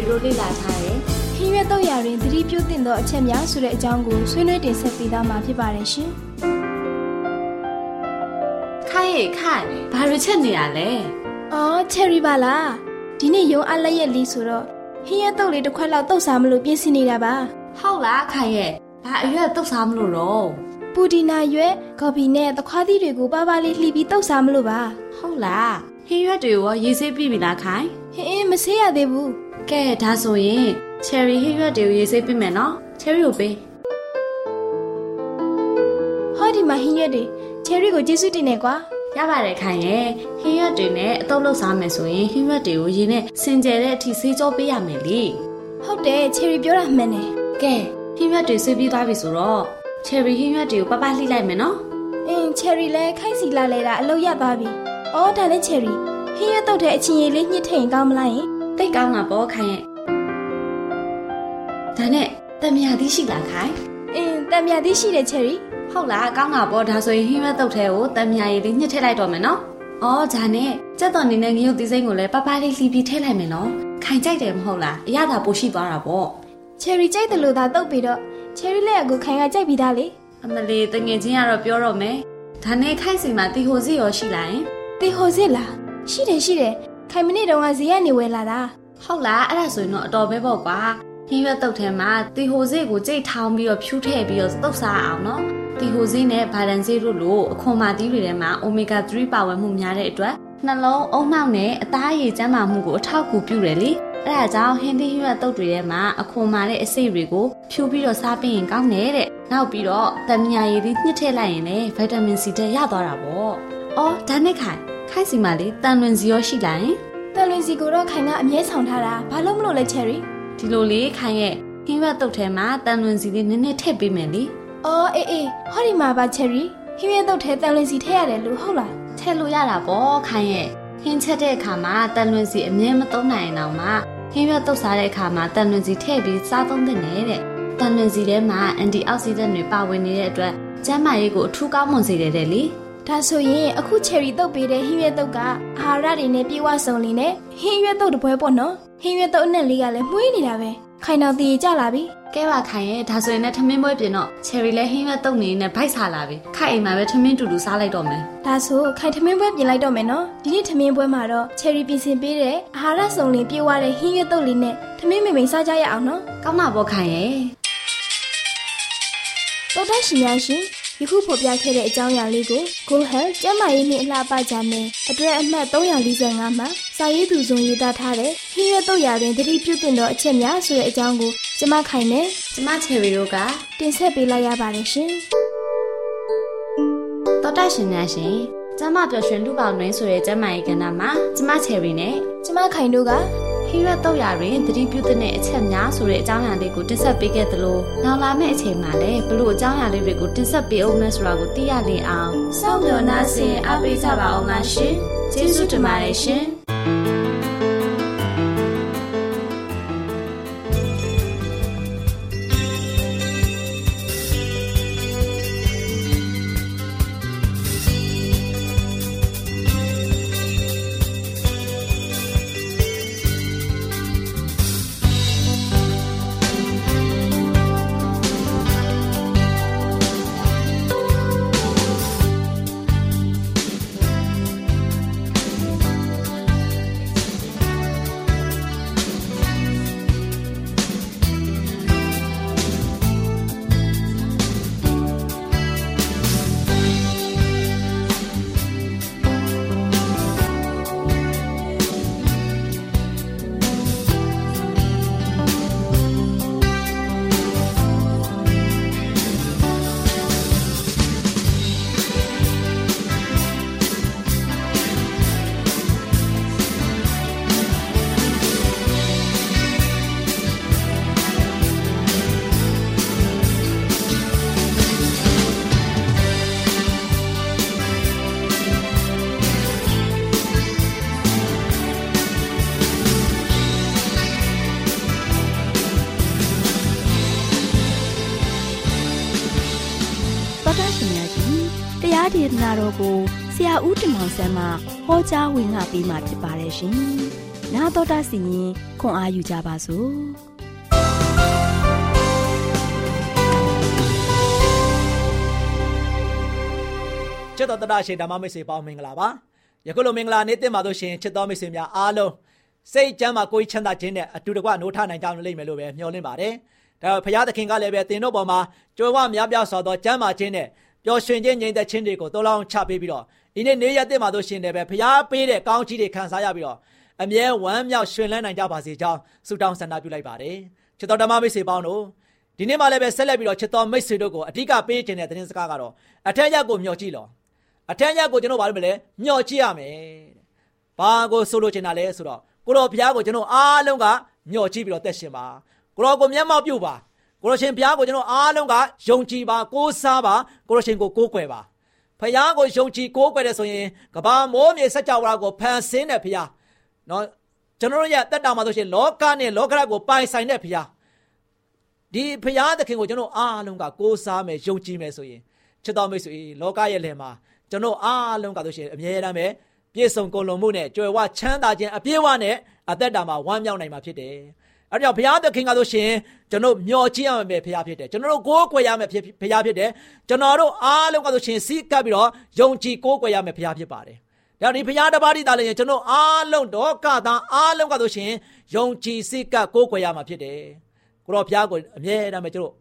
မချယ်ရီတို့လေ့လာထားတယ်ခင်းရွက်တော့ရာတွင်သတိပြုသင့်သောအချက်များဆိုတဲ့အကြောင်းကိုဆွေးနွေးတင်ဆက်ပေးသွားမှာဖြစ်ပါတယ်ရှင်ခိုင်ခိုင်ဘာလို့ချက်နေရလဲအော်ချယ်ရီပါလားဒီနေ့ရုံအလက်ရက်လေးဆိုတော့ဟင်းရက်တုပ်လေးတစ်ခွက်လောက်တုပ်စားမလို့ပြင်ဆင်နေတာပါဟုတ်လားခိုင်ရဲ့ဘာအရွက်တုတ်စားမလို့တော့ပူဒီနာရွက်ကော်ဖီနဲ့သခွားသီးတွေကိုပါပါလေးလှီပြီးတုတ်စားမလို့ပါဟုတ်လားဟင်းရွက်တွေရောရေးဆေးပြီးပြီလားခိုင်ဟင်းမဆေးရသေးဘူး ကဲဒါဆိုရင်ချယ်ရီဟင်းရွက်တွေကိုရေးဆေးပြီးမယ်နော်ချယ်ရီကိုပေးဟောဒီမှာဟင်းရွက်တွေချယ်ရီကိုကျေးဇူးတင်နေကွာရပါတယ်ခိုင်ရဲ့ဟင်းရွက်တွေနဲ့အတုပ်လုပ်စားမယ်ဆိုရင်ဟင်းရွက်တွေကိုရေနဲ့စင်ကြယ်တဲ့အထိဆေးကြောပေးရမယ်လေဟုတ်တယ်ချယ်ရီပြောတာမှန်တယ်ကဲဟင်းရွက်တွေဆွေးပြီးသွားပြီဆိုတော့ချယ်ရီဟင်းရွက်တွေကိုပပလှိလိုက်မယ်နော်အင်းချယ်ရီလည်းခိုက်စီလာလဲတာအလုပ်ရသွားပြီအော်ဒါနဲ့ချယ်ရီဟင်းရွက်တုတ်တဲ့အချင်းရည်လေးညှစ်ထိန်ကောင်းမလားယင် တိတ်ကောင်းတာပေါ့ခိုင်ရဲ့ဒါနဲ့တံမြာသီးရှိလားခိုင်အင်းတံမြာသီးရှိတယ်ချယ်ရီဟုတ်လားကောင်းတာပေါ့ဒါဆိုရင်ဟင်းရွက်တုတ်ထဲကိုတံမြာရည်လေးညှစ်ထည့်လိုက်တော့မယ်နော်အော်ဒါနဲ့ကြက်တော်နေနဲ့ငရုတ်သီးစိမ့်ကိုလည်းပပလေးလှီပြီးထည့်လိုက်မယ်နော်ခိုင်ကြိုက်တယ်မဟုတ်လားအရသာပိုရှိသွားတာပေါ့ချယ်ရီကြိုက်တယ်လို့သာတုတ်ပြီးတော့ချယ်ရီလက်အကူခိုင်ကကြိုက်ပြီးသားလေအမလီတငယ်ချင်းကတော့ပြောတော့မယ်ဒါနဲ့ခိုင်စီမှာတီဟိုစီရောရှိလားယင်တီဟိုစီလားရှိတယ်ရှိတယ် ခိုင်မနေ့တုန်းကဇီးကနေဝယ်လာတာဟုတ်လားအဲ့ဒါဆိုရင်တော့အတော်ပဲပေါ့ကွာဟင်းရွက်တုတ်ထဲမှာတီဟိုစီကိုကြိတ်ထောင်းပြီးတော့ဖြူးထည့်ပြီးတော့တုတ်စားအောင်နော်တီဟိုစီနဲ့ဗာဒန်စီတို့လိုအခွန်မာသီးတွေထဲမှာအိုမီဂါ3ပါဝင်မှုများတဲ့အတွက်နှလုံးအုံနောက်နဲ့အသားရည်ကျန်းမာမှုကိုအထောက်အကူပြုတယ်လေအဲဒါကြောင့်ဟင်းသီးဟင်းရွက်တုပ်တွေထဲမှာအခွန်မာတဲ့အစိတ်တွေကိုဖြူပြီးတော့စားပင်ရင်ကောင်းတယ်တဲ့နောက်ပြီးတော့တမယာရည်သီးညှစ်ထည့်လိုက်ရင်လည်းဗီတာမင်စီတွေရသွားတာပေါ့အော်ဒါနဲ့ခိုင် ခိုင်စီမလေးတန်လွင်စီရောရှိလာရင်တန်လွင်စီကိုတော့ခိုင်ကအမြဲဆောင်ထားတာဘာလို့မလို့လဲချယ်ရီဒီလိုလေးခိုင်ရဲ့ဟင်းရွက်တုပ်ထဲမှာတန်လွင်စီလေးနည်းနည်းထည့်ပေးမယ်လေအော်အေးအေးဟောဒီမှာပါချယ်ရီဟင်းရွက်တုပ်ထဲတန်လွင်စီထည့်ရတယ်လို့ဟုတ်လားထည့်လို့ရတာပေါ့ခိုင်ရဲ့ဟင်းချက်တဲ့အခါမှာတန်လွင်စီအမြဲမသုံးနိုင်အောင်တော့မှဟင်းရွက်တုပ်စားတဲ့အခါမှာတန်လွင်စီထည့်ပြီးစားသုံးသင့်တယ်တဲ့တန်လွင်စီထဲမှာအန်တီအောက်ဆီဒန့်တွေပါဝင်နေတဲ့အတွက်ကျန်းမာရေးကိုအထူးကောင်းမွန်စေတယ်တဲ့လေ ဒါဒါဆိုရင်အခုချယ်ရီတုတ်ပေးတဲ့ဟင်းရွက်တုတ်ကအာဟာရတွေနဲ့ပြည့်ဝစုံလင်တဲ့ဟင်းရွက်တုတ်တစ်ပွဲပေါ့နော်ဟင်းရွက်တုတ်အနက်လေးကလည်းမှုေးနေတာပဲခိုင်တော်တည်ကြလာပြီကဲပါခိုင်ရဲ့ဒါဆိုရင်လည်းထမင်းပွဲပြင်တော့ချယ်ရီလည်းဟင်းရွက်တုတ်နေနဲ့ဗိုက်စားလာပြီခိုင်အိမ်မှာပဲထမင်းတူတူစားလိုက်တော့မယ်ဒါဆိုခိုင်ထမင်းပွဲပြင်လိုက်တော့မယ်နော်ဒီနေ့ထမင်းပွဲမှာတော့ချယ်ရီပြင်ဆင်ပေးတဲ့အာဟာရစုံလင်ပြည့်ဝတဲ့ဟင်းရွက်တုတ်လေးနဲ့ထမင်းမိမိစားကြရအောင်နော်ကောင်းပါပေါ့ခိုင်ရဲ့တော်တရှင်များရှင် ယခုဖော်ပြခဲ့တဲ့အကြောင်းအရာလေးကို Go Health ကျန်းမာရေးနှင့်အလှပကြမယ်အတွက်အမှတ်345မှာစာရေးသူဇုံရေးသားထားတဲ့ဟင်းရွက်တုတ်ရာတွင်တတိပြုတင်သောအချက်များဆိုတဲ့အကြောင်းကိုကျမခိုင်နဲ့ကျမချယ်ရီတို့ကတင်ဆက်ပေးလိုက်ရပါတယ်ရှင်တော်တရှင်များရှင်ကျမပျော်ရွှင်လူပေါင်းတွင်ဆိုတဲ့ကျမရဲ့ကဏ္ဍမှာကျမချယ်ရီနဲ့ကျမခိုင်တို့က ဟင်းရွက်တုတ်ရာတွင်သတိပြုတဲ့အချက်များဆိုတဲ့အကြောင်းအရာလေးကိုတင်ဆက်ပေးခဲ့သလိုနောက်လာမယ့်အချိန်မှာလည်းဘလို့အကြောင်းအရာလေးတွေကိုတင်ဆက်ပေးအောင်လဲဆိုတာကိုသိရနေအောင်စောင့်မျှော်နှားဆင်အားပေးကြပါအောင်ပါရှင်ကျေးဇူးတင်ပါတယ်ရှင် တရားဒေသနာတော်ကိုဆရာဦးတင်မောင်ဆန်းမှဟောကြားဝင်ငါပေးมาဖြစ်ပါတယ်ရှင်။နာတော်တာစီရင်ခွန်အားယူကြပါစို့။ချစ်တော်တရရှင်ဓမ္မမိတ်ဆွေပေါင်းမင်္ဂလာပါယခုလိုမင်္ဂလာနေ့တင်ပါလို့ရှင်ချစ်တော်မိတ်ဆွေများအားလုံးစိတ်ချမ်းသာကိုယ်ချမ်းသာခြင်းနဲ့အတူတကွနိုးထနိုင်ကြလိမ့်မယ်လို့ပဲမျှော်လင့်ပါတယ်ဒါဘုရားသခင်ကလည်းပဲတင်တို့ပေါ်မှာကြွယ်ဝများပြားစွာသောချမ်းသာခြင်းနဲ့ ပျော်ရွှင်ခြင်းငြိမ်သက်ခြင်းတွေကိုတိုးလောင်းချပေးပြီးတော့ဒီနေ့နေ့ရက်တင်ပါလို့ရှင်လည်းပဲဘုရားပေးတဲ့ကောင်းချီးတွေခံစားရပြီးတော့အမြဲဝမ်းမြောက်ရွှင်လန်းနိုင်ကြပါစေကြောင်းဆုတောင်းဆန္ဒပြုလိုက်ပါတယ်ချစ်တော်ဓမ္မမိတ်ဆွေပေါင်းတို့ဒီနေ့မှလည်းပဲဆက်လက်ပြီးတော့ချစ်တော်မိတ်ဆွေတို့ကိုအဓိကပေးခြင်းတဲ့သတင်းစကားကတော့အထက်ရက်ကိုမျှော်ကြည့်လောအထက်ရက်ကိုကျွန်တော်ဗာလို့မလဲမျှော်ကြည့်ရမယ်တဲ့။ဘာကိုဆိုလိုချင်တာလဲဆိုတော့ကိုတော်ဘုရားကိုကျွန်တော်အားလုံးကမျှော်ကြည့်ပြီးတော့တက်ရှင်ပါ။ကိုတော်ကိုမျက်မှောက်ပြုပါ။ ကိုတော်ရှင်ဘုရားကိုကျွန်တော်အားလုံးကယုံကြည်ပါကိုးစားပါကိုတော်ရှင်ကိုကိုးကွယ်ပါ။ဘုရားကိုယုံကြည်ကိုးကွယ်တယ်ဆိုရင်ကဘာမိုးမြေစัจ java ကိုဖန်ဆင်းတဲ့ဘုရားနော်ကျွန်တော်တို့ရဲ့တက်တာမှာဆိုရှင်လောကနဲ့လောကရကိုပိုင်ဆိုင်တဲ့ဘုရားဒီဘုရားသခင်ကိုကျွန်တော်အားလုံးကကိုးစားမယ်ယုံကြည်မယ်ဆိုရင်ချစ်တော်မိတ်ဆွေလောကရဲ့လယ်မှာကျွန်တော်အားလုံးကဆိုရှင်အမြဲတမ်းပဲပြည့်စုံကုန်လုံးမှုနဲ့ကြွယ်ဝချမ်းသာခြင်းအပြည့်အဝနဲ့အသက်တာမှာဝမ်းမြောက်နိုင်မှာဖြစ်တယ်။ အဲဒါကြောင့်ဘုရားသခင်ကဆိုရှင်ကျွန်တော်မျှော်ကြည့်ရမယ်ဘုရားဖြစ်တယ်။ကျွန်တော်တို့ကိုးကွယ်ရမယ်ဘုရားဖြစ်တယ်။ကျွန်တော်တို့အားလုံးကဆိုရှင်စီးကပ်ပြီးတော့ယုံကြည်ကိုးကွယ်ရမယ်ဘုရားဖြစ်ပါတယ်။ဒါဒီဘုရားတပါးတိသားလည်းကျွန်တော်အားလုံးတော့ကသားအားလုံးကဆိုရှင်ယုံကြည်စိတ်ကပ်ကိုးကွယ်ရမှာဖြစ်တယ်။ကိုတော့ဘုရားကိုအမြဲတမ်းပဲကျွန်တော်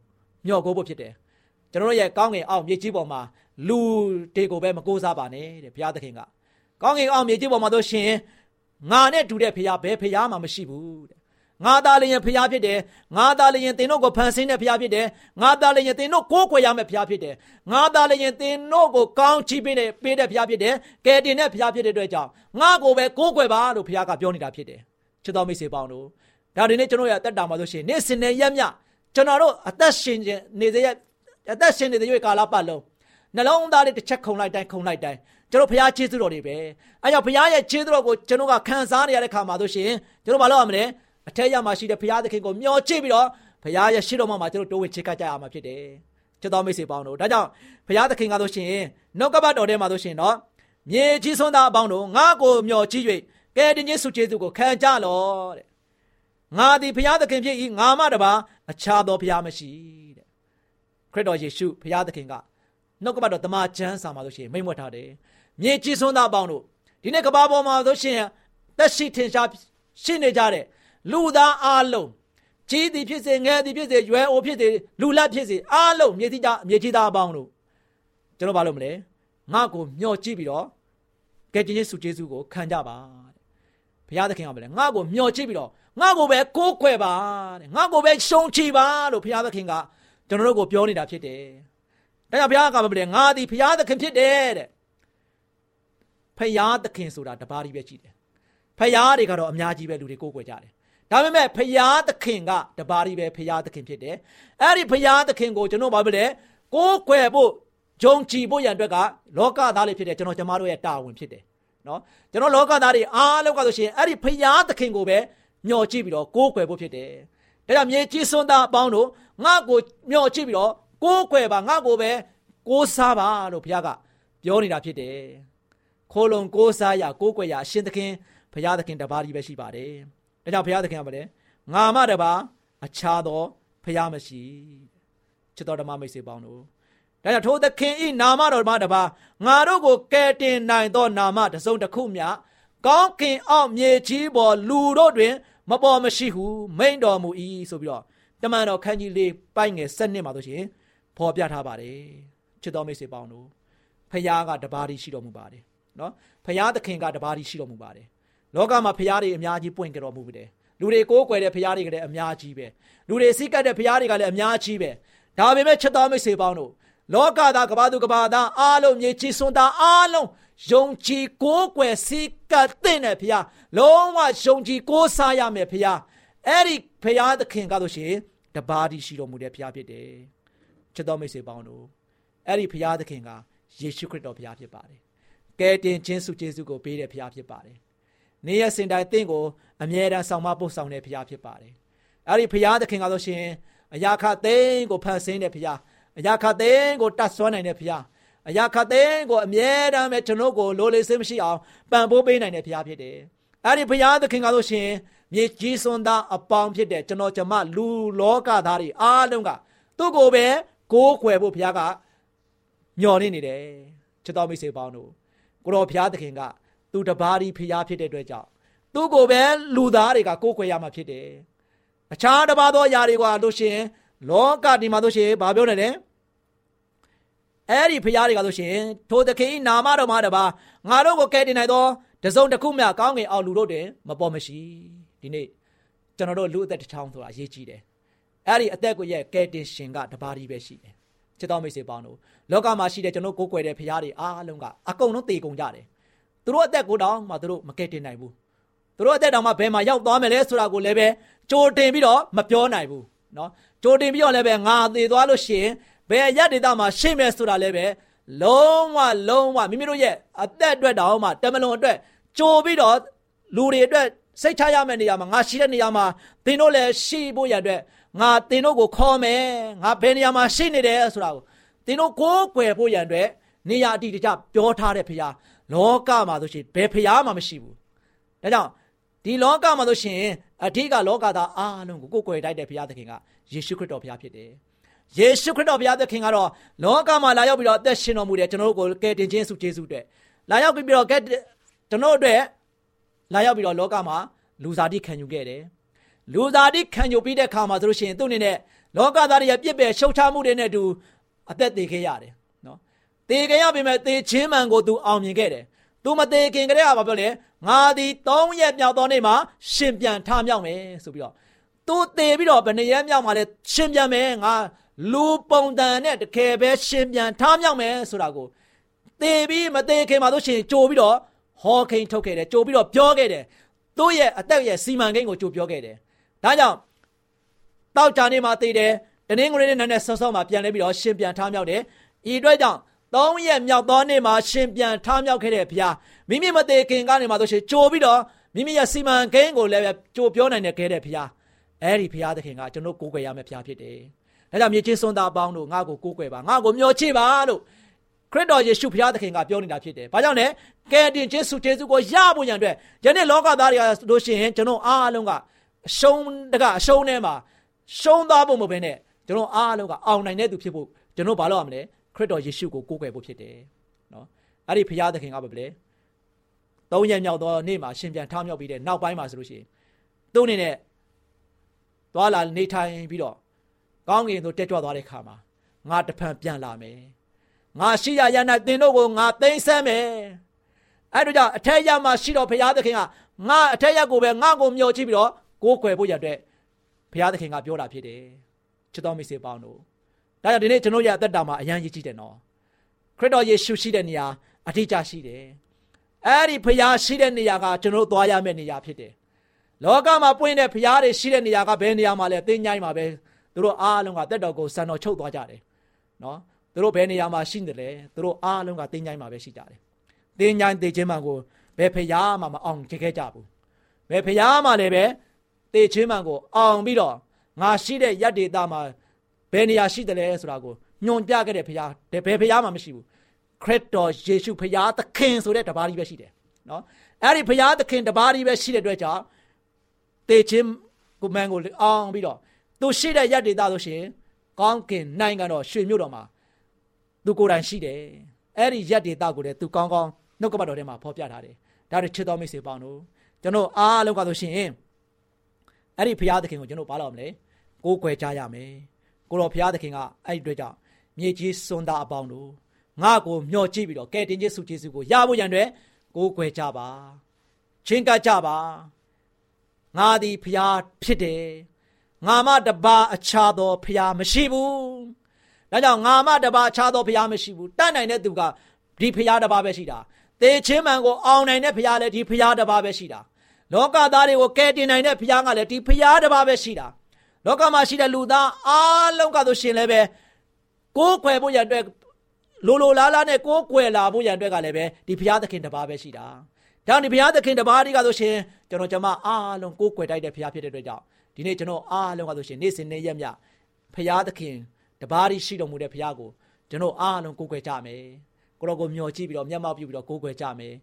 မျှော်ကိုးဖို့ဖြစ်တယ်။ကျွန်တော်ရဲ့ကောင်းငင်အောင်မြေကြီးပေါ်မှာလူတွေကိုပဲမကိုးစားပါနဲ့တဲ့ဘုရားသခင်ကကောင်းငင်အောင်မြေကြီးပေါ်မှာတို့ရှင်ငါနဲ့တူတဲ့ဘုရားဘယ်ဘုရားမှမရှိဘူးတဲ့ ငါသားလည်းရင်ဘုရားဖြစ်တယ်ငါသားလည်းရင်သင်တို့ကိုဖန်ဆင်းတဲ့ဘုရားဖြစ်တယ်ငါသားလည်းရင်သင်တို့ကိုးကွယ်ရမယ့်ဘုရားဖြစ်တယ်ငါသားလည်းရင်သင်တို့ကိုကောင်းချီးပေးတဲ့ပေးတဲ့ဘုရားဖြစ်တယ်ကယ်တင်တဲ့ဘုရားဖြစ်တဲ့အတွက်ကြောင့်ငါကိုပဲကိုးကွယ်ပါလို့ဘုရားကပြောနေတာဖြစ်တယ်ချစ်တော်မိတ်ဆွေပေါင်းတို့ဒါဒီနေ့ကျွန်တော်ရအသက်တာမှာဆိုရှင်နေ့စဉ်နဲ့ရက်မြကျွန်တော်တို့အသက်ရှင်နေစေရအသက်ရှင်နေတဲ့ရွေးကာလပတ်လုံးနှလုံးသားလေးတစ်ချက်ခုန်လိုက်တိုင်းခုန်လိုက်တိုင်းကျွန်တော်ဘုရားကျေးဇူးတော်တွေပဲအဲကြောင့်ဘုရားရဲ့ကျေးဇူးတော်ကိုကျွန်တော်ကခံစားနေရတဲ့ခါမှာဆိုရှင်ကျွန်တော်မလုပ်ရမလဲ အထက်ရမှာရှိတဲ့ဘုရားသခင်ကိုမျှော်ကြည့်ပြီးတော့ဘုရားရဲ့ရှေ့တော်မှာကျွန်တော်တိုးဝင်ချစ်ကပ်ကြရမှာဖြစ်တယ်ချစ်တော်မိတ်ဆွေပေါင်းတို့ဒါကြောင့်ဘုရားသခင်ကဆိုရှင်နှုတ်ကပတ်တော်ထဲမှာဆိုရှင်တော့မြေကြီးစွန်းသားအပေါင်းတို့ငါ့ကိုမျှော်ကြည့်၍ကဲတင်ချင်းစုကျေးဇူးကိုခံကြလောတဲ့ငါသည်ဘုရားသခင်ဖြစ်၏ငါမှတပါအခြားသောဘုရားမရှိတဲ့ခရစ်တော်ယေရှုဘုရားသခင်ကနှုတ်ကပတ်တော်တမန်ကျမ်းစာမှာဆိုရှင်မိန့်မွက်ထားတယ်မြေကြီးစွန်းသားအပေါင်းတို့ဒီနေ့ကဘာပေါ်မှာဆိုရှင်သက်ရှိထင်ရှားရှိနေကြတဲ့ လူသားအလုံးကြီးသည်ဖြစ်စေငယ်သည်ဖြစ်စေရွယ်အိုဖြစ်စေလူလတ်ဖြစ်စေအားလုံးမြေကြီးသားမြေကြီးသားအပေါင်းတို့ကျွန်တော်ဘာလို့မလဲငါ့ကိုမျှော်ကြည့်ပြီးတော့ကဲတင်ယေရှုကျေးဇူးကိုခံကြပါတဲ့ဘုရားသခင်ကမလဲငါ့ကိုမျှော်ကြည့်ပြီးတော့ငါ့ကိုပဲကိုးကွယ်ပါတဲ့ငါ့ကိုပဲရှုံချပါလို့ဘုရားသခင်ကကျွန်တော်တို့ကိုပြောနေတာဖြစ်တယ်ဒါကြောင့်ဘုရားကမလဲငါသည်ဘုရားသခင်ဖြစ်တယ်တဲ့ဖယားသခင်ဆိုတာတပါးကြီးပဲရှိတယ်ဖယားတွေကတော့အများကြီးပဲလူတွေကိုးကွယ်ကြတယ် ဒါပေမဲ့ဖယားသခင်ကတပါးကြီးပဲဖယားသခင်ဖြစ်တယ်အဲ့ဒီဖယားသခင်ကိုကျွန်တော်ဘာဖြစ်လဲကိုးကွယ်ဖို့ဂျုံကြည်ဖို့ရန်အတွက်ကလောကသားလေးဖြစ်တယ်ကျွန်တော်ကျမတို့ရဲ့တာဝန်ဖြစ်တယ်နော်ကျွန်တော်လောကသားတွေအားလောက်ကဆိုရှင်အဲ့ဒီဖယားသခင်ကိုပဲမျှော်ကြည့်ပြီးတော့ကိုးကွယ်ဖို့ဖြစ်တယ်ဒါကြောင့်မြေကြီးစွန်းသားအပေါင်းတို့ငါ့ကိုမျှော်ကြည့်ပြီးတော့ကိုးကွယ်ပါငါ့ကိုပဲကိုးစားပါလို့ဘုရားကပြောနေတာဖြစ်တယ်ခိုးလုံကိုးစားရကိုးကွယ်ရအရှင်သခင်ဘုရားသခင်တပါးကြီးပဲရှိပါတယ် ဒါကြောင့်ဘုရားသခင်ကလည်းငါမှတပါအခြားသောဘုရားမရှိချစ်တော်ဓမ္မမိတ်ဆွေပေါင်းတို့ဒါကြောင့်ထိုသခင်ဤနာမတော်မှတပါငါတို့ကိုကယ်တင်နိုင်သောနာမတစ်စုံတစ်ခုမျှကောင်းကင်အောက်မြေကြီးပေါ်လူတို့တွင် မပေါ်မရှိဟုမိန်တော်မူ၏ဆိုပြီးတော့တမန်တော်ခန်းကြီးလေးပိုက်ငယ်7နှစ်မှာဆိုရှင်ဖော်ပြထားပါတယ်ချစ်တော်မိတ်ဆွေပေါင်းတို့ဖခင်ကတပါးတည်းရှိတော်မူပါတယ်နော်ဖခင်သခင်ကတပါးတည်းရှိတော်မူပါတယ် လောကမှာဖရားတွေအများကြီးပွင့်ကြတော်မူပြီတယ်လူတွေကိုးကွယ်တဲ့ဖရားတွေကလည်းအများကြီးပဲလူတွေစိတ်ကပ်တဲ့ဖရားတွေကလည်းအများကြီးပဲဒါပေမဲ့ချက်တော်မိတ်ဆွေပေါင်းတို့လောကသားကဘာသူကဘာသားအားလုံးမြေကြီးစွန်းသားအားလုံးယုံကြည်ကိုးကွယ်စိတ်ကပ်တဲ့ဖရားလုံးဝယုံကြည်ကိုးစားရမယ်ဖရားအဲ့ဒီဖရားသခင်ကဆိုရှင်တပါးတည်းရှိတော်မူတဲ့ဖရားဖြစ်တယ်ချက်တော်မိတ်ဆွေပေါင်းတို့အဲ့ဒီဖရားသခင်ကယေရှုခရစ်တော်ဖရားဖြစ်ပါတယ်ကယ်တင်ခြင်းစုကျေးဇူးကိုပေးတဲ့ဖရားဖြစ်ပါတယ် နေရစင်တိုင်းတင့်ကိုအမြဲတမ်းဆောင်မပို့ဆောင်တဲ့ဖရားဖြစ်ပါတယ်။အဲဒီဖရားသခင်ကဆိုရှင်အရာခသိန်းကိုဖန်ဆင်းတဲ့ဖရားအရာခသိန်းကိုတတ်ဆွမ်းနိုင်တဲ့ဖရားအရာခသိန်းကိုအမြဲတမ်းပဲကျွန်တော်ကိုလိုလေစင်းမရှိအောင်ပံ့ပိုးပေးနိုင်တဲ့ဖရားဖြစ်တယ်။အဲဒီဖရားသခင်ကဆိုရှင်မြေကြီးစွန်းသားအပေါင်းဖြစ်တဲ့ကျွန်တော်ကျမလူလောကသားတွေအားလုံးကသူ့ကိုပဲကိုးကွယ်ဖို့ဘုရားကညှော်နေနေတယ်ချစ်တော်မိတ်ဆွေပေါင်းတို့ကိုတော်ဘုရားသခင်က သူတပါးဒီဖျားဖြစ်တဲ့အတွက်ကြောင့်သူ့ကိုပဲလူသားတွေကကိုးကွယ်ရမှာဖြစ်တယ်။အခြားတပါးသောအရာတွေကလို့ရှင်လောကဒီမှာလို့ရှင်ဘာပြောနေလဲ။အဲ့ဒီဖျားတွေကလို့ရှင်ထိုသခင်နာမတော်မှာတပါးငါတို့ကိုကယ်တင်နိုင်သောတစုံတစ်ခုမျှကောင်းငင်အောင်လူတို့တွင်မပေါ်မရှိဒီနေ့ကျွန်တော်တို့လူအသက်တစ်ချောင်းဆိုတာအရေးကြီးတယ်။အဲ့ဒီအသက်ကိုရဲ့ကယ်တင်ရှင်ကတပါးဒီပဲရှိတယ်။ချစ်တော်မိတ်ဆွေပေါင်းတို့လောကမှာရှိတဲ့ကျွန်တော်ကိုးကွယ်တဲ့ဖျားတွေအားလုံးကအကုန်လုံးတည်ကုန်ကြတယ်။ သူတို့အသက်ကိုတောင်မှသူတို့မကယ်တင်နိုင်ဘူးသူတို့အသက်တောင်မှဘယ်မှာရောက်သွားမယ်လဲဆိုတာကိုလည်းပဲကြိုတင်ပြီးတော့မပြောနိုင်ဘူးနော်ကြိုတင်ပြီးတော့လည်းပဲငါသေသွားလို့ရှိရင်ဘယ်ရဒေတာမှာရှိမယ်ဆိုတာလည်းပဲလုံးဝလုံးဝမိမိတို့ရဲ့အသက်အတွက်တောင်မှတမလွန်အတွက်ကြိုပြီးတော့လူတွေအတွက်စိတ်ချရမယ့်နေရာမှာငါရှိတဲ့နေရာမှာသင်တို့လည်းရှိဖို့ရတဲ့ငါသင်တို့ကိုခေါ်မယ်ငါဘယ်နေရာမှာရှိနေတယ်ဆိုတာကိုသင်တို့ကိုးကွယ်ဖို့ရတဲ့ နေရာအတိအကျပြောထားတဲ့ဖခင်လောကမှာဆိုရှင်ဘယ်ဖျားမှမရှိဘူးဒါကြောင့်ဒီလောကမှာဆိုရှင်အဓိကလောကသားအားလုံးကိုကိုယ်ကိုယ်တိုက်တဲ့ဘုရားသခင်ကယေရှုခရစ်တော်ဘုရားဖြစ်တယ်ယေရှုခရစ်တော်ဘုရားသခင်ကတော့လောကမှာလာရောက်ပြီးတော့အသက်ရှင်တော်မူတယ်ကျွန်တော်တို့ကိုကယ်တင်ခြင်းဆုကျေးဇူးအတွက်လာရောက်ပြီးတော့ကယ်ကျွန်တော်တို့အတွက်လာရောက်ပြီးတော့လောကမှာလူစားတိခံယူခဲ့တယ်လူစားတိခံယူပြီးတဲ့အခါမှာဆိုလို့ရှိရင်သူ့အနေနဲ့လောကသားတွေရဲ့ပြစ်ပယ်ရှုတ်ချမှုတွေနဲ့အတူအသက်သေခဲ့ရတယ် သေခင်ရပြီမဲ့သေချင်းမှန်ကိုသူအောင်မြင်ခဲ့တယ်။ तू မသေခင်ကတည်းကဘာပြောလဲ။ငါသည်၃ရက်မြောက်သောနေ့မှာရှင်ပြန်ထမြောက်မယ်ဆိုပြီးတော့ तू သေပြီးတော့ဘယ်နှစ်ရက်မြောက်မှာလဲရှင်ပြန်မယ်ငါလူပုံတန်နဲ့တကယ်ပဲရှင်ပြန်ထမြောက်မယ်ဆိုတာကိုသေပြီးမသေခင်မှာတို့ရှင်ကြိုပြီးတော့ဟောခိန်ထုတ်ခဲ့တယ်ကြိုပြီးတော့ပြောခဲ့တယ်။သူ့ရဲ့အသက်ရဲ့စီမံကိန်းကိုကြိုပြောခဲ့တယ်။ဒါကြောင့်တောက်ကြနေမှာသေတယ်တနင်္ဂနွေနေ့နဲ့ဆော့ဆော့မှာပြန်လဲပြီးတော့ရှင်ပြန်ထမြောက်တယ်။ဤအတွက်ကြောင့် သုံးရက်မြောက်သောနေ့မှာရှင်ပြန်ထမြောက်ခဲ့တဲ့ဘုရားမိမိမသေးခင်ကနေမှဆိုရှင်ကြိုပြီးတော့မိမိရဲ့စီမံကိန်းကိုလည်းကြိုပြောနိုင်တဲ့ခဲတဲ့ဘုရားအဲ့ဒီဘုရားသခင်ကကျွန်တော်ကိုးကွယ်ရမယ့်ဘုရားဖြစ်တယ်ဒါကြောင့်မြေချင်းစွန်းသားအပေါင်းတို့ငါ့ကိုကိုးကွယ်ပါငါ့ကိုမျှော်ချပါလို့ခရစ်တော်ယေရှုဘုရားသခင်ကပြောနေတာဖြစ်တယ်။ဘာကြောင့်လဲ။ကယ်တင်ခြင်းစုကျေးဇူးကိုရဖို့ရန်အတွက်ယနေ့လောကသားတွေကလို့ရှိရင်ကျွန်တော်အားလုံးကအရှုံးတကအရှုံးထဲမှာရှုံးသွားဖို့မဟုတ်ဘဲနဲ့ကျွန်တော်အားလုံးကအောင်နိုင်တဲ့သူဖြစ်ဖို့ကျွန်တော်ဘာလို့ရမလဲခ ရစ်တော်ယေရှုကိုကိုးကွယ်ဖို့ဖြစ်တယ်။နော်။အဲ့ဒီဘုရားသခင်ကဘာလဲ။သုံးရက်မြောက်သောနေ့မှာရှင်ပြန်ထမြောက်ပြီးတဲ့နောက်ပိုင်းမှာဆိုလို့ရှိရင်သူ့အနေနဲ့သွားလာနေထိုင်ပြီးတော့ကောင်းကင်သို့တက်ကြွသွားတဲ့ခါမှာငါတဖန်ပြန်လာမယ်ငါရှိရရ၌သင်တို့ကိုငါသိမ်းဆမ်းမယ်အဲ့တို့ကြောင့်အထက်ရမှာရှိတော်ဘုရားသခင်ကငါအထက်ရကိုပဲငါကိုမျှော်ကြည့်ပြီးတော့ကိုးကွယ်ဖို့ရတဲ့ဘုရားသခင်ကပြောတာဖြစ်တယ်ချစ်တော်မိတ်ဆွေပေါင်းတို့ ဒါကြောင့်ဒီနေ့ကျွန်တော်ရဲ့အသက်တာမှာအရန်ရည်ကြည့်တယ်နော်ခရစ်တော်ယေရှုရှိတဲ့နေရာအထီးကျရှိတယ်အဲ့ဒီဘုရားရှိတဲ့နေရာကကျွန်တော်သွားရမယ့်နေရာဖြစ်တယ်လောကမှာပွင့်တဲ့ဘုရားတွေရှိတဲ့နေရာကဘယ်နေရာမှာလဲတင်းញိုင်းမှာပဲသူတို့အားလုံးကတက်တော်ကိုစံတော်ချုပ်သွားကြတယ်နော်သူတို့ဘယ်နေရာမှာရှိနေတယ်သူတို့အားလုံးကတင်းញိုင်းမှာပဲရှိကြတယ်တင်းញိုင်းတေခြင်းမှန်ကိုဘယ်ဖျားမှမအောင်ကြခဲ့ကြဘူးဘယ်ဖျားမှလည်းပဲတေခြင်းမှန်ကိုအောင်ပြီးတော့ငါရှိတဲ့ရက်ဒေတာမှာ ဘယ်နေရာရှိတယ်လဲဆိုတာကိုညွန်ပြခဲ့တဲ့ဖျားဘယ်ဖျားမှမရှိဘူးခရစ်တော်ယေရှုဖျားသခင်ဆိုတဲ့တပါးကြီးပဲရှိတယ်နော်အဲ့ဒီဖျားသခင်တပါးကြီးပဲရှိတဲ့အတွက်ကြောင့်တေခြင်းကိုမန်ကိုအောင်ပြီးတော့သူရှိတဲ့ရက်ဒေတာဆိုရှင်ကောင်းကင်နိုင်ငံတော်ရွှေမြို့တော်မှာသူကိုယ်တိုင်ရှိတယ်အဲ့ဒီရက်ဒေတာကိုလည်းသူကောင်းကောင်းနှုတ်ကပတ်တော်ထဲမှာဖော်ပြထားတယ်ဒါတွေချစ်တော်မိတ်ဆွေပေါင်းတို့ကျွန်တော်အားလုံးကဆိုရှင်အဲ့ဒီဘုရားသခင်ကိုကျွန်တော်ဘာလို့မလဲကိုးကွယ်ကြရမယ် ကိုတော်ဘုရားသခင်ကအဲ့ဒီအတွက်ကြောင့်မြေကြီးစွန်သားအပေါင်းတို့ငါ့ကိုမျှော်ကြည့်ပြီးတော့ကဲတင်ခြင်းစုကျေးဇူးကိုရဖို့ရန်အတွက်ကိုးကွယ်ကြပါချင်းကပ်ကြပါငါသည်ဘုရားဖြစ်တယ်ငါမတပါအခြားသောဘုရားမရှိဘူးဒါကြောင့်ငါမတပါအခြားသောဘုရားမရှိဘူးတတ်နိုင်တဲ့သူကဒီဘုရားတပါပဲရှိတာသေချင်းမှန်ကိုအောင်နိုင်တဲ့ဘုရားလည်းဒီဘုရားတပါပဲရှိတာလောကသားတွေကိုကယ်တင်နိုင်တဲ့ဘုရားကလည်းဒီဘုရားတပါပဲရှိတာ လောကမှာရှိတဲ့လူသားအားလုံးကဆိုရှင်လည်းပဲကိုးကွယ်ဖို့ရတဲ့လိုလိုလားလားနဲ့ကိုးကွယ်လာဖို့ရတဲ့ကလည်းပဲဒီဘုရားသခင်တပါပဲရှိတာဒါဒီဘုရားသခင်တပါးဒီကဆိုရှင်ကျွန်တော်ကျမအားလုံးကိုးကွယ်တိုက်တဲ့ဘုရားဖြစ်တဲ့အတွက်ကြောင့်ဒီနေ့ကျွန်တော်အားလုံးကဆိုရှင်နေ့စဉ်နေ့ရက်မြဘုရားသခင်တပါးဒီရှိတော်မူတဲ့ဘုရားကိုကျွန်တော်အားလုံးကိုးကွယ်ကြမယ်ကိုတော်ကိုမျှော်ကြည့်ပြီးတော့မျက်မှောက်ပြုပြီးတော့ကိုးကွယ်ကြမယ်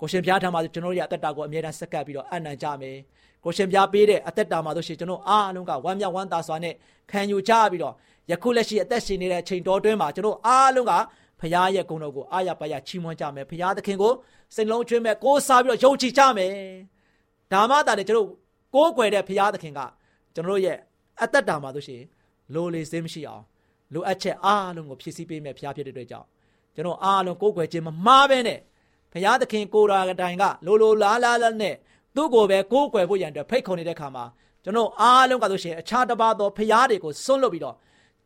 ကိုရှင်ဘုရားထံမှာကျွန်တော်ရဲ့အသက်တာကိုအမြဲတမ်းစက္ကပ်ပြီးတော့အနံ့ကြမယ် ကိုရှင်ဘုရားပေးတဲ့အသက်တာမှာဆိုရှင်ကျွန်တော်အားလုံးကဝမ်းမြောက်ဝမ်းသာစွာနဲ့ခံယူကြပြီးတော့ယခုလက်ရှိအသက်ရှင်နေတဲ့အချိန်တော်တွင်းမှာကျွန်တော်အားလုံးကဘုရားရဲ့ဂုဏ်တော်ကိုအားရပါရချီးမွမ်းကြမယ်ဘုရားသခင်ကိုစိတ်လုံးကျွေးမဲ့ကိုးစားပြီးတော့ယုံကြည်ကြမယ်ဒါမှသာလေကျွန်တော်ကိုးကွယ်တဲ့ဘုရားသခင်ကကျွန်တော်ရဲ့အသက်တာမှာဆိုရှင်လိုလေစင်းမရှိအောင်လိုအပ်ချက်အားလုံးကိုဖြည့်ဆည်းပေးမယ်ဘုရားဖြစ်တဲ့အတွက်ကြောင့်ကျွန်တော်အားလုံးကိုးကွယ်ခြင်းမမှားပဲနဲ့ဘုရားသခင်ကိုယ်တော်တိုင်ကလိုလိုလားလားလားနဲ့ သူ့ကိုပဲကိုးကွယ်ဖို့ရန်အတွက်ဖိတ်ခေါ်နေတဲ့ခါမှာကျွန်တော်အားလုံးကဆိုရှင်အခြားတစ်ပါးသောဘုရားတွေကိုစွန့်လွတ်ပြီးတော့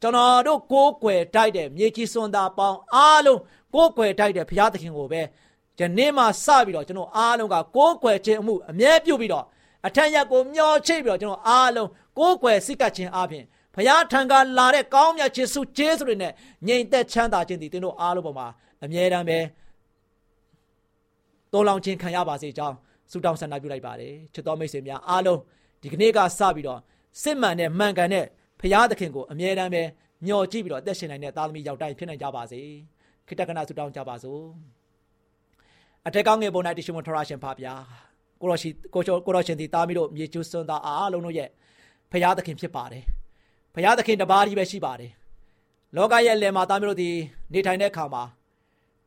ကျွန်တော်တို့ကိုးကွယ်တိုက်တဲ့မြေကြီးစွန်သားပေါင်းအားလုံးကိုးကွယ်တိုက်တဲ့ဘုရားသခင်ကိုပဲယနေ့မှစပြီးတော့ကျွန်တော်အားလုံးကကိုးကွယ်ခြင်းအမှုအမြဲပြုပြီးတော့အထက်ရက်ကိုမျောချိတ်ပြီးတော့ကျွန်တော်အားလုံးကိုးကွယ်စိတ်ကပ်ခြင်းအပြင်ဘုရားထံကလာတဲ့ကောင်းမြတ်ခြင်းစုကျေးဇူးတွေနဲ့ငြိမ်သက်ချမ်းသာခြင်းတည်တင်တို့အားလုံးပေါ်မှာအမြဲတမ်းပဲတော်လောင်ခြင်းခံရပါစေကြောင်း ဆုတောင်းဆန္ဒပြုလိုက်ပါတယ်ချစ်တော်မိတ်ဆွေများအားလုံးဒီကနေ့ကစပြီးတော့စစ်မှန်တဲ့မှန်ကန်တဲ့ဘုရားသခင်ကိုအမြဲတမ်းပဲမျှော်ကြည့်ပြီးတော့အသက်ရှင်နိုင်တဲ့သားသမီးယောက်တိုင်းဖြစ်နိုင်ကြပါစေခိတ္တကနာဆုတောင်းကြပါစို့အထက်ကောင်းငယ်ပုံ၌တရှိမထရရှင်ဖပါဗျာကိုရရှိကိုချိုကိုရရှင်ဒီသားမီးတို့မြေကျူးစွန်းသားအားလုံးတို့ရဲ့ဖရာသခင်ဖြစ်ပါတယ်ဖရာသခင်တပါးကြီးပဲရှိပါတယ်လောကရဲ့လယ်မှာသားမီးတို့ဒီနေထိုင်တဲ့အခါမှာ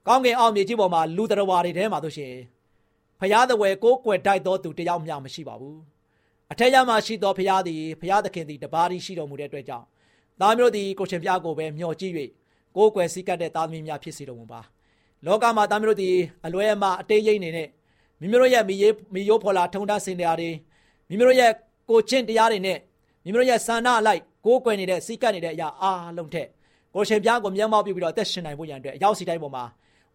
ကောင်းကင်အောင်မြေကြီးပေါ်မှာလူတော်ဝါတွေထဲမှာဆိုရှင် ဖရာသဝယ်ကိုကွယ်တိုက်တော်သူတယောက်မျှမရှိပါဘူးအထက်ရမှာရှိတော်ဖရာသည်ဖရာသခင်သည်တပါးကြီးရှိတော်မူတဲ့အတွက်ကြောင့်သားမျိုးသည်ကိုရှင်ဖျားကိုပဲမျှော်ကြည့်၍ကိုယ်ကွယ်စည်းကပ်တဲ့သားသမီးများဖြစ်စေတော်မူပါလောကမှာသားမျိုးတို့ဒီအလွဲအမအတေးရိပ်နေနဲ့မိမိတို့ရဲ့မိရေးမိယိုးဖော်လာထုံတန်းစင်တရားတွေမိမိတို့ရဲ့ကိုချင်းတရားတွေနဲ့မိမိတို့ရဲ့ဆန္ဒအလိုက်ကိုယ်ကွယ်နေတဲ့စီကပ်နေတဲ့အရာအားလုံးထက်ကိုရှင်ပြားကိုမျက်မှောက်ပြုပြီးတော့အသက်ရှင်နိုင်ဖို့ရန်အတွက်အရောက်စီတိုင်းပေါ်မှာ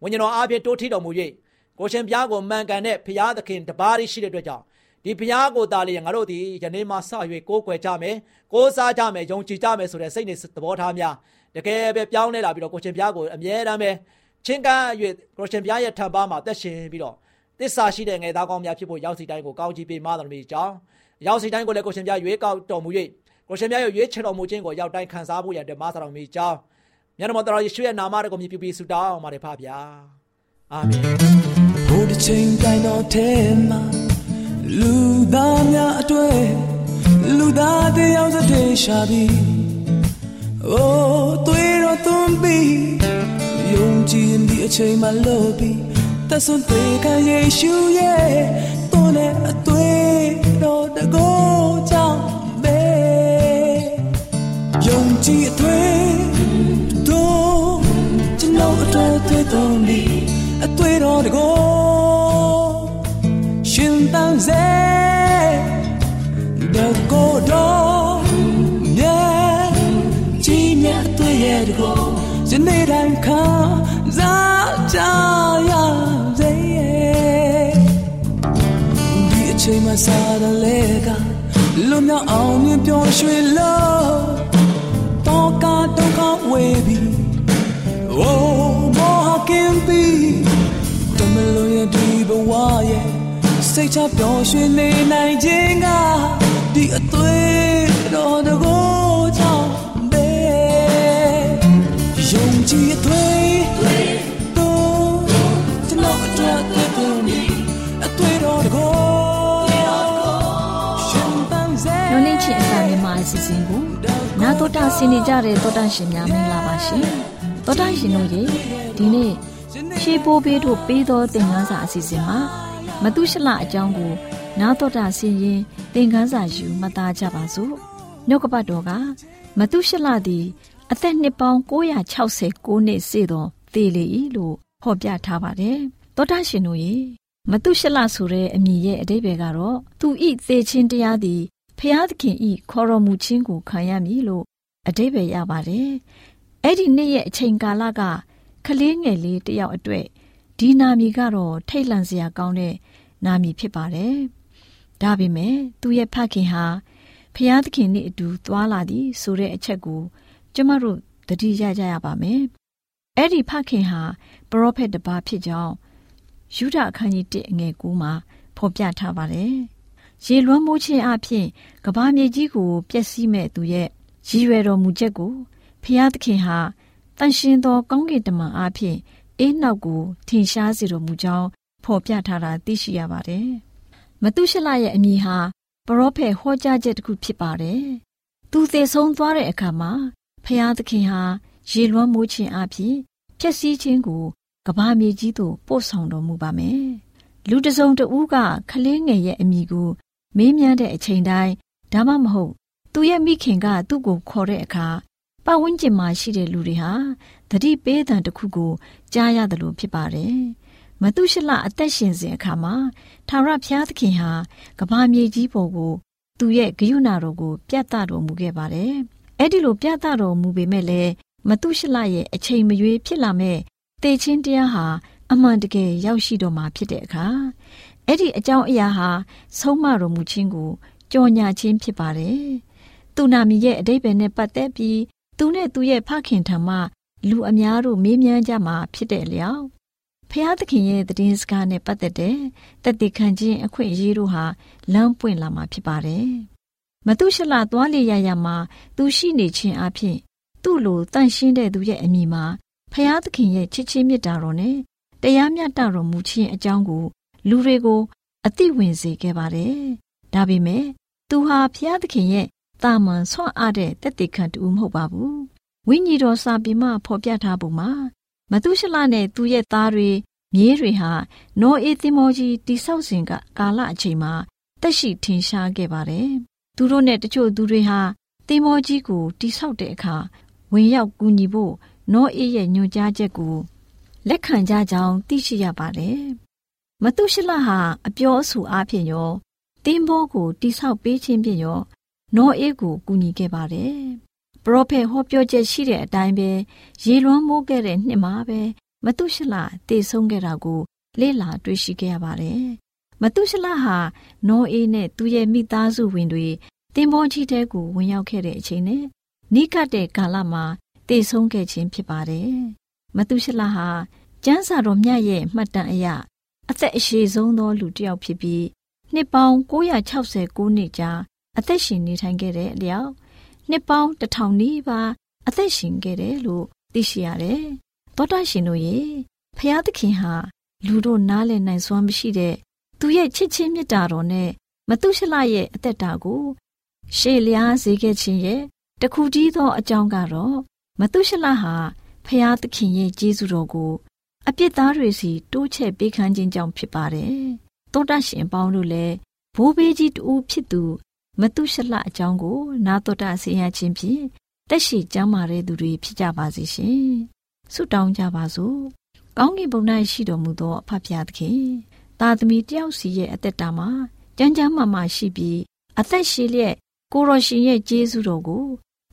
ဝိညာဉ်တော်အားဖြင့်တိုးထီတော်မူ၍ ကိုရှင်ပြားကိုမှန်ကန်တဲ့ဘုရားသခင်တပါးရှိတဲ့အတွက်ကြောင့်ဒီဘုရားကိုတားလျင်ငါတို့ဒီယနေ့မှစ၍ကိုးကွယ်ကြမယ်ကိုးစားကြမယ်ယုံကြည်ကြမယ်ဆိုတဲ့စိတ်နဲ့သဘောထားများတကယ်ပဲပြောင်းလဲလာပြီးတော့ကိုရှင်ဘုရားကိုအမြဲတမ်းပဲချင်းကပ်၍ကိုရှင်ဘုရားရဲ့ထံပါမှာသက်ရှင်ပြီးတော့သစ္စာရှိတဲ့ငယ်သားကောင်းများဖြစ်ဖို့ရောက်စီတိုင်းကိုကောင်းချီးပေးမတော်မူကြောင်းရောက်စီတိုင်းကိုလည်းကိုရှင်ဘုရားရွေးကောက်တော်မူ၍ကိုရှင်မြတ်ရဲ့ရွေးချယ်တော်မူခြင်းကိုရောက်တိုင်းခံစားဖို့ရတဲ့မဆာတော်မီကြောင်းမြတ်တော်တော်ယေရှုရဲ့နာမတော်ကိုမြည်ပြဆုတောင်းပါတယ်ဖဗျာ အာမင်ဘုရားချင်းတိုင်းတော်ထဲမှာလူသားများအတွေ့လူသားတယောက်စတဲ့ရှာပြီးအိုးသွေးတော်သွန်ပြီးယုံကြည်ဒီအချိန်မှလို့ပြီးတဆွန်သေးခံယေရှုရဲ့သွန်တဲ့အသွေးတော်တကောကြောင့်ပဲယုံကြည်အသွေးတော်ကျွန်တော်အတွက်သွေးတော်နေအသွေး တော်တကောရှင်တန်စေတကောတော်မြတ်ကြီးမြတ်အသွေးရဲ့တကောယနေ့တိုင်းခံစားကြရစေဒီအချိန်မှစားတယ်လေကလွန်မြောက်အောင်မြင်ပျော်ရွှင်လို့တော့ကာတော့ကဝေးပြီး ဝရဲ့စိတ်ချပျော်ရွှင်နေနိုင်ခြင်းကဒီအသွေးတော်တကောကြောင့်ပဲယုံကြည်အသွေးတော်ကျွန်တော်အတွက်တည်ပုံနေအသွေးတော်တကောရှင်ပန်းစေညနေချင်းအစာမြန်မာအစီအစဉ်ကိုနာတော်တာဆင်နေကြတဲ့တောတာရှင်များမင်္ဂလာပါရှင်တောတာရှင်တို့ရေဒီနေ့ ရှေးပိုးပေးတို့ပေးသောသင်ခန်းစာအစီအစဉ်မှာမတုရှလအကြောင်းကို နာတော်တာဆင်ရင်သင်ခန်းစာယူမှတ်သားကြပါစို့နှုတ်ကပတ်တော်ကမတုရှလသည်အသက်နှစ်ပေါင်း969နှစ်စေသောသေလေ၏လို့ဟောပြထားပါတယ်တောတာရှင်တို့ရေမတုရှလဆိုတဲ့အမည်ရဲ့အဓိပ္ပာယ်ကတော့သူဤသေခြင်းတရားသည်ဖျားသခင်ဤခေါ်တော်မူခြင်းကိုခံရမည်လို့အဓိပ္ပာယ်ရပါတယ်။အဲ့ဒီနေ့ရဲ့အချိန်ကာလက ကလေးငယ်လေးတယောက်အတွက်ဒီနာမည်ကတော့ထိတ်လန့်စရာကောင်းတဲ့နာမည်ဖြစ်ပါတယ်။ဒါပေမဲ့သူ့ရဲ့ဖခင်ဟာဖျားသခင်နဲ့အတူသွားလာသည်ဆိုတဲ့အချက်ကိုကျမတို့သတိရကြရပါမယ်။အဲ့ဒီဖခင်ဟာပရောဖက်တစ်ပါးဖြစ်ကြောင်းယူဒအခန်းကြီး1အငယ်9မှာဖော်ပြထားပါတယ်။ရေလွှမ်းမိုးခြင်းအပြင်ကဘာမြေကြီးကိုပျက်စီးမဲ့သူရဲ့ရည်ရွယ်တော်မူချက်ကိုဖျားသခင်ဟာ တန်ရှင်သောကောင်းကင်တမန်အပြင်အေးနောက်ကိုထင်ရှားစေတော်မူကြောင်းဖော်ပြထားတာသိရှိရပါတယ်။မတုရှလရဲ့အမည်ဟာပရောဖက်ဟောကြားချက်တစ်ခုဖြစ်ပါတယ်။သူသေဆုံးသွားတဲ့အခါမှာဖျားသခင်ဟာရေလွှမ်းမိုးခြင်းအပြင်ဖျက်ဆီးခြင်းကိုကဘာမြေကြီးသို့ပို့ဆောင်တော်မူပါမယ်။လူတစုံတဦးကခလေးငယ်ရဲ့အမိကိုမေးမြန်းတဲ့အချိန်တိုင်းဒါမှမဟုတ်သူရဲ့မိခင်ကသူ့ကိုခေါ်တဲ့အခါ ပတ်ဝန်းကျင်မှာရှိတဲ့လူတွေဟာသတိပေးတဲ့တစ်ခုကိုကြားရတယ်လို့ဖြစ်ပါတယ်။မတုရှလအသက်ရှင်စဉ်အခါမှာထာဝရဘုရားသခင်ဟာကဘာမြေကြီးပေါ်ကိုသူရဲ့ဂရုဏာတော်ကို ပြသတော်မူခဲ့ပါတယ်။အဲ့ဒီလိုပြသတော်မူပေမဲ့လည်းမတုရှလရဲ့အချိန်မရွေးဖြစ်လာမဲ့တေချင်းတရားဟာအမှန်တကယ်ရောက်ရှိတော်မှာဖြစ်တဲ့အခါအဲ့ဒီအကြောင်းအရာဟာဆုံးမတော်မူခြင်းကိုကြော်ညာခြင်းဖြစ်ပါတယ်။သူနာမီရဲ့အတိတ်ပဲနဲ့ပတ်သက်ပြီး သူနဲ့သူရဲ့ဖခင်ထံမှလူအများတို့မေးမြန်းကြမှာဖြစ်တဲ့လျောက်ဖျားသခင်ရဲ့တည်င်းစကားနဲ့ပတ်သက်တဲ့တက်တည်ခံခြင်းအခွင့်အရေးတို့ဟာလမ်းပွင့်လာမှာဖြစ်ပါတယ်။မတုရှလသွားလေရရမှာသူရှိနေခြင်းအပြင်သူ့လိုတန့်ရှင်းတဲ့သူရဲ့အမိမှာဖျားသခင်ရဲ့ချစ်ချင်းမေတ္တာတော်နဲ့တရားမျှတတော်မူခြင်းအကြောင်းကို လူတွေကို အသိဝင်စေခဲ့ပါတယ်။ဒါပေမဲ့သူဟာဖျားသခင်ရဲ့ တာမန်ဆွမ်းအားတဲ့တက်တည်ခံတူမဟုတ်ပါဘူး။ဝိညာဉ်တော်စာပေမှာဖော်ပြထားပုံမှာမတုရှလနဲ့သူရဲ့သားတွေမြေးတွေဟာနောအေသင်မောကြီးတိဆောက်စဉ်ကကာလအချိန်မှာတက်ရှိထင်ရှားခဲ့ပါတယ်။သူတို့နဲ့တချို့သူတွေဟာသင်မောကြီးကိုတိဆောက်တဲ့အခါဝင်ရောက်ကူညီဖို့နောအေရဲ့ညွှန်ကြားချက်ကိုလက်ခံကြကြောင်းသိရှိရပါတယ်။မတုရှလဟာအပြောအဆိုအားဖြင့်ရောတင်းဘောကိုတိဆောက်ပေးခြင်းဖြင့်ရော နောအေကိုကူညီခဲ့ပါတယ်။ပရောဖက်ဟောပြောချက်ရှိတဲ့အတိုင်းပဲရေလွှမ်းမိုးခဲ့တဲ့နှစ်မှာပဲမတုရှလတည်ဆုံးခဲ့တာကို လေ့လာတွေ့ရှိခဲ့ရပါတယ်။မတုရှလဟာနောအေနဲ့သူရဲ့မိသားစုဝင်တွေတင်မောကြီးတဲကိုဝင်ရောက်ခဲ့တဲ့အချိန်နဲ့နိကတ်တဲ့ကာလမှာတည်ဆုံးခဲ့ခြင်းဖြစ်ပါတယ်။မတုရှလဟာကျမ်းစာတော်မြတ်ရဲ့မှတ်တမ်းအရအသက်အရှည်ဆုံးသောလူတစ်ယောက်ဖြစ်ပြီးနှစ်ပေါင်း969နှစ်ကြာ အသက်ရှင်နေထိုင်ခဲ့တဲ့အလျောက်နှစ်ပေါင်းတစ်ထောင်နီးပါးအသက်ရှင်ခဲ့တယ်လို့သိရှိရတယ်။သောတာရှင်တို့ရေဖျားသခင်ဟာလူတို့နားလည်နိုင်စွမ်းမရှိတဲ့သူရဲ့ချစ်ချင်းမေတ္တာတော်နဲ့မတုရှလရဲ့အသက်တာကိုရှေ့လျားစေခဲ့ခြင်းရဲ့တခုတည်းသောအကြောင်းကတော့မတုရှလဟာဖျားသခင်ရဲ့ကျေးဇူးတော်ကိုအပြစ်သားတွေစီတိုးချဲ့ပေးခန်းခြင်းကြောင့်ဖြစ်ပါတယ်။သောတာရှင်ပေါင်းတို့လည်းဘိုးဘေးကြီးတူဖြစ်သူ မတုရှလအကြောင်းကို နာတော်တာဆင်ရခြင်းဖြင့်တက်ရှိကျမ်းမာတဲ့သူတွေဖြစ်ကြပါစေရှင်။ဆုတောင်းကြပါစို့။ကောင်းကင်ဘုံ၌ရှိတော်မူသောအဖဖျားသခင်တာသမီတယောက်စီရဲ့အသက်တာမှာကြမ်းကြမ်းမာမာရှိပြီးအသက်ရှိလျက်ကိုရရှင်ရဲ့ကျေးဇူးတော်ကို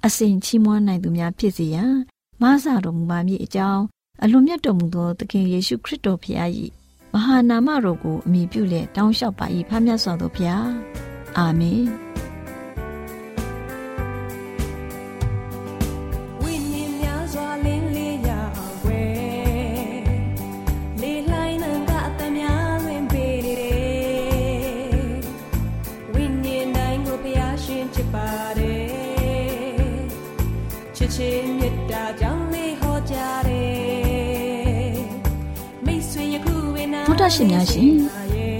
အစဉ်ချီးမွမ်းနိုင်သူများဖြစ်စေရန်မဆာတော်မူပါမည်အကြောင်းအလွန်မြတ်တော်မူသောသခင်ယေရှုခရစ်တော်ဖခင်၏မဟာနာမတော်ကိုအမိပြုလက်တောင်းလျှောက်ပါ၏ဖခင်မြတ်စွာ သောဖခင်အာမင်တရှင်များရှင်